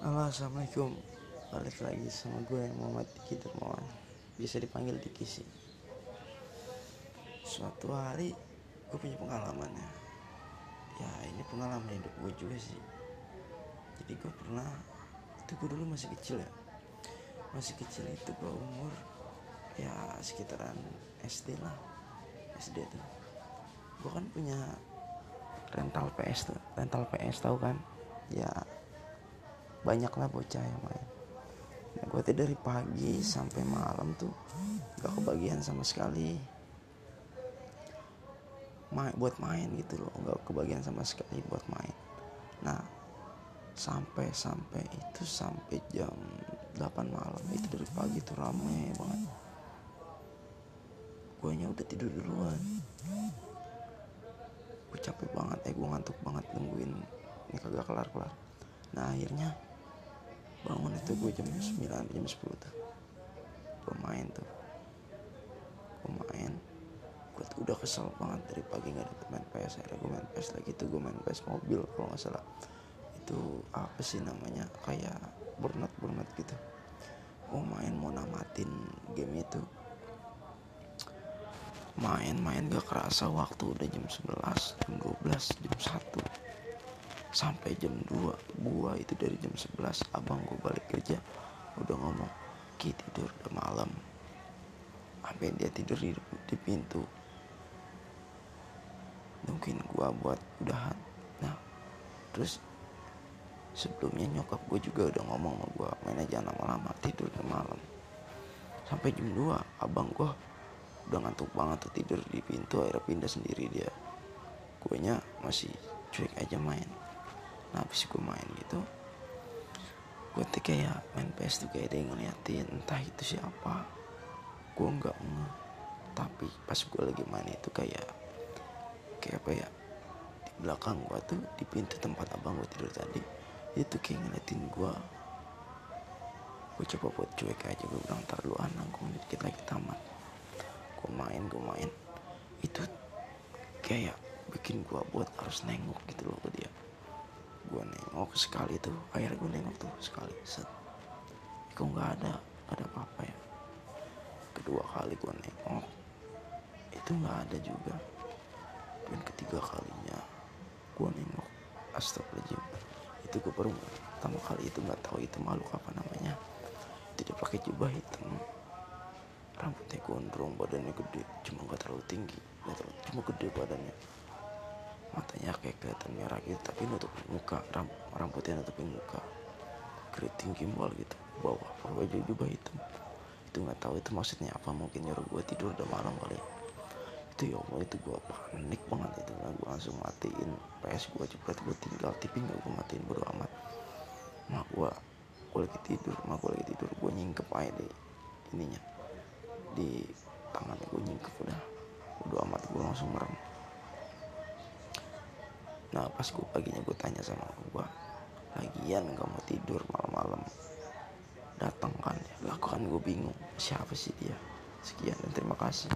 Halo assalamualaikum. Balik lagi sama gue Muhammad Diki Dermawan Bisa dipanggil Diki sih. Suatu hari Gue punya pengalaman ya. Ya ini pengalaman hidup gue juga sih. Jadi gue pernah Itu gue dulu masih kecil ya. Masih kecil itu gue umur Ya sekitaran SD lah. SD tuh. Gue kan punya rental PS tuh rental PS tahu kan? Ya banyak lah bocah yang main. Nah, gue tuh dari pagi sampai malam tuh gak kebagian sama sekali. Main buat main gitu loh gak kebagian sama sekali buat main. Nah sampai sampai itu sampai jam 8 malam itu dari pagi tuh rame banget. Gue nya udah tidur duluan. Gue capek banget eh gue ngantuk banget nungguin ini kagak kelar kelar nah akhirnya bangun itu gue jam 9 jam 10 tuh. Gue tuh. Gue main. Gue tuh udah kesel banget dari pagi nggak dapet main PS akhirnya gue main PS lagi tuh gue main PS mobil kalau nggak salah. Itu apa sih namanya? Kayak burnout burnout gitu. Gue main mau namatin game itu. Main-main gak kerasa waktu udah jam 11 jam 12 jam 1 sampai jam 2 gua itu dari jam 11 abang gua balik kerja udah ngomong ki tidur udah malam. Sampai dia tidur di, di pintu. Mungkin gua buat udahan. Nah terus sebelumnya nyokap gue juga udah ngomong sama gue main aja lama-lama tidur udah malam. Sampai jam 2 abang gue udah ngantuk banget tuh tidur di pintu akhirnya pindah sendiri dia. Nya masih cuek aja main nah habis gue main gitu gue tuh kayak main PS tuh kayak dia ngeliatin entah itu siapa. Gue nggak nge tapi pas gue lagi main itu kayak kayak apa ya di belakang gue tuh di pintu tempat abang gue tidur tadi itu kayak ngeliatin gue gue coba buat cuek aja gue bilang ntar lu anak gue dikit lagi tamat. Gue main gue main. Itu kayak bikin gue buat harus nengok gitu loh ke dia gue nengok sekali tuh akhirnya gue nengok tuh sekali set. Kok nggak ada ada apa-apa ya? Kedua kali gue nengok itu nggak ada juga. Dan ketiga kalinya gue nengok astagfirullahaladzim itu gue baru pertama kali itu nggak tahu itu makhluk apa namanya. Tidak pakai jubah hitam. Rambutnya gondrong badannya gede cuma gak terlalu tinggi gak terlalu, cuma gede badannya matanya kayak kelihatan merah gitu tapi nutup muka ram, rambutnya nutupin muka. Keriting gimbal gitu bawah bawah baju jubah hitam. Itu nggak tahu itu maksudnya apa mungkin nyuruh gue tidur udah malam kali. Itu ya Allah itu gue panik banget itu nah, gue langsung matiin PS gue cepet gue tinggal TV nggak gue matiin bodo amat. Mak gue gue lagi tidur mak gue lagi tidur gue nyingkep aja deh ininya di tangan gue nyingkep udah. Udah amat gue langsung merem nah pas gue paginya gue tanya sama gue lagian gak mau tidur malam-malam? Datang kan ya lah kan gue bingung siapa sih dia? Sekian dan terima kasih